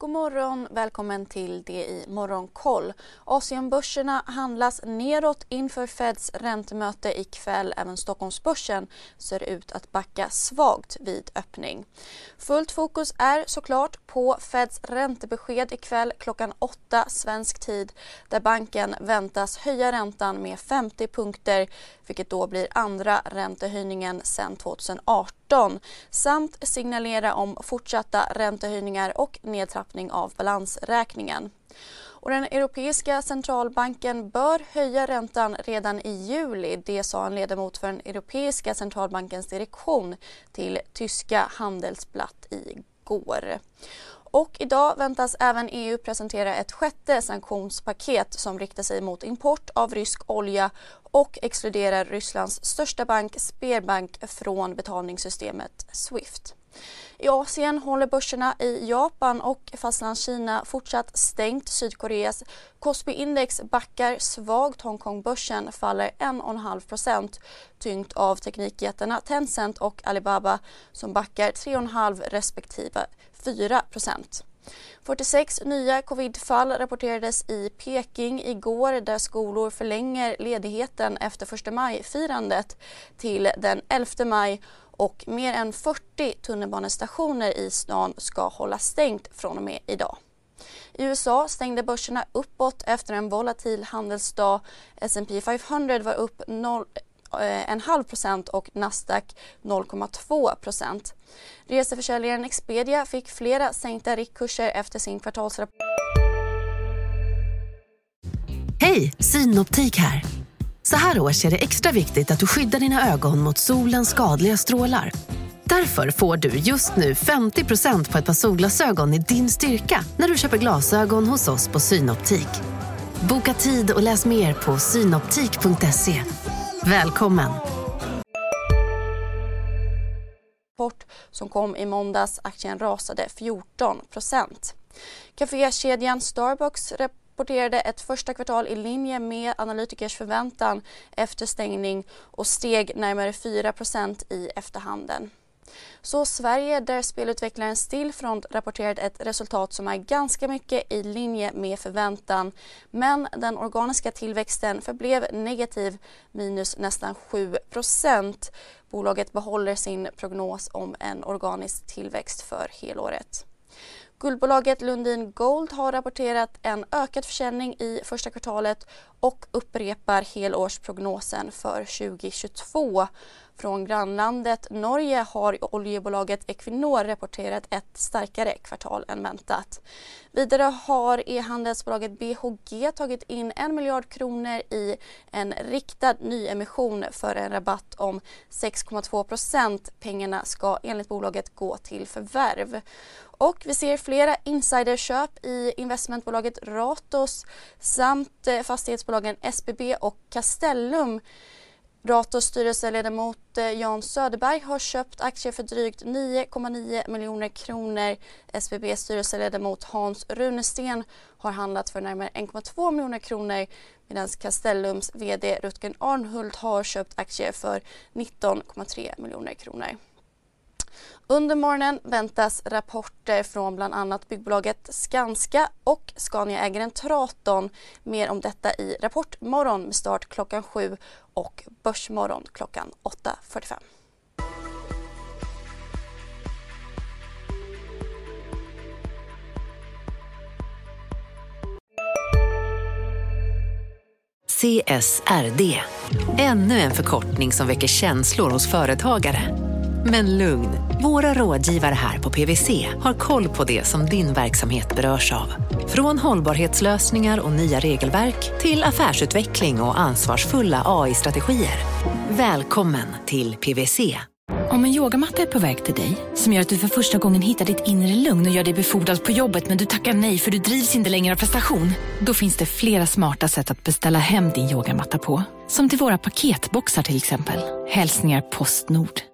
God morgon, välkommen till det i Morgonkoll. Asienbörserna handlas neråt inför Feds räntemöte ikväll. Även Stockholmsbörsen ser ut att backa svagt vid öppning. Fullt fokus är såklart på Feds räntebesked ikväll klockan åtta svensk tid där banken väntas höja räntan med 50 punkter vilket då blir andra räntehöjningen sedan 2018 samt signalera om fortsatta räntehöjningar och nedtrappning av balansräkningen. Och den Europeiska centralbanken bör höja räntan redan i juli. Det sa en ledamot för den Europeiska centralbankens direktion till tyska Handelsblatt igår. Och idag väntas även EU presentera ett sjätte sanktionspaket som riktar sig mot import av rysk olja och exkluderar Rysslands största bank Sberbank från betalningssystemet Swift. I Asien håller börserna i Japan och fastlandskina fortsatt stängt. Sydkoreas Kospi-index backar svagt. Hongkongbörsen faller 1,5% tyngt av teknikjättarna Tencent och Alibaba som backar 3,5 respektive 4% 46 nya covidfall rapporterades i Peking igår där skolor förlänger ledigheten efter 1 maj-firandet till den 11 maj och mer än 40 tunnelbanestationer i stan ska hålla stängt från och med idag. I USA stängde börserna uppåt efter en volatil handelsdag. S&P 500 var upp 0, eh, en halv procent och Nasdaq 0,2 procent. Reseförsäljaren Expedia fick flera sänkta riktkurser efter sin kvartalsrapport. Hej, Synoptik här. Så här års är det extra viktigt att du skyddar dina ögon mot solens skadliga strålar. Därför får du just nu 50% på ett par solglasögon i din styrka när du köper glasögon hos oss på Synoptik. Boka tid och läs mer på synoptik.se. Välkommen! som kom i måndags. Aktien rasade 14% Cafékedjan Starbucks rapporterade ett första kvartal i linje med analytikers förväntan efter stängning och steg närmare 4% i efterhanden. Så Sverige, där spelutvecklaren Stillfront rapporterade ett resultat som är ganska mycket i linje med förväntan. Men den organiska tillväxten förblev negativ, minus nästan 7% Bolaget behåller sin prognos om en organisk tillväxt för helåret. Guldbolaget Lundin Gold har rapporterat en ökad försäljning i första kvartalet och upprepar helårsprognosen för 2022. Från grannlandet Norge har oljebolaget Equinor rapporterat ett starkare kvartal än väntat. Vidare har e-handelsbolaget BHG tagit in en miljard kronor i en riktad nyemission för en rabatt om 6,2 procent. Pengarna ska enligt bolaget gå till förvärv. Och vi ser flera insiderköp i investmentbolaget Ratos samt eh, fastighetsbolagen SBB och Castellum. Ratos styrelseledamot eh, Jan Söderberg har köpt aktier för drygt 9,9 miljoner kronor. SBBs styrelseledamot Hans Runesten har handlat för närmare 1,2 miljoner kronor medan Castellums VD Rutger Arnhult har köpt aktier för 19,3 miljoner kronor. Under morgonen väntas rapporter från bland annat byggbolaget Skanska och Scania-ägaren Traton. Mer om detta i Rapportmorgon med start klockan 7 och Börsmorgon klockan 8.45. CSRD, ännu en förkortning som väcker känslor hos företagare. Men lugn, våra rådgivare här på PWC har koll på det som din verksamhet berörs av. Från hållbarhetslösningar och nya regelverk till affärsutveckling och ansvarsfulla AI-strategier. Välkommen till PWC. Om en yogamatta är på väg till dig, som gör att du för första gången hittar ditt inre lugn och gör dig befordrad på jobbet men du tackar nej för du drivs inte längre av prestation. Då finns det flera smarta sätt att beställa hem din yogamatta på. Som till våra paketboxar till exempel. Hälsningar Postnord.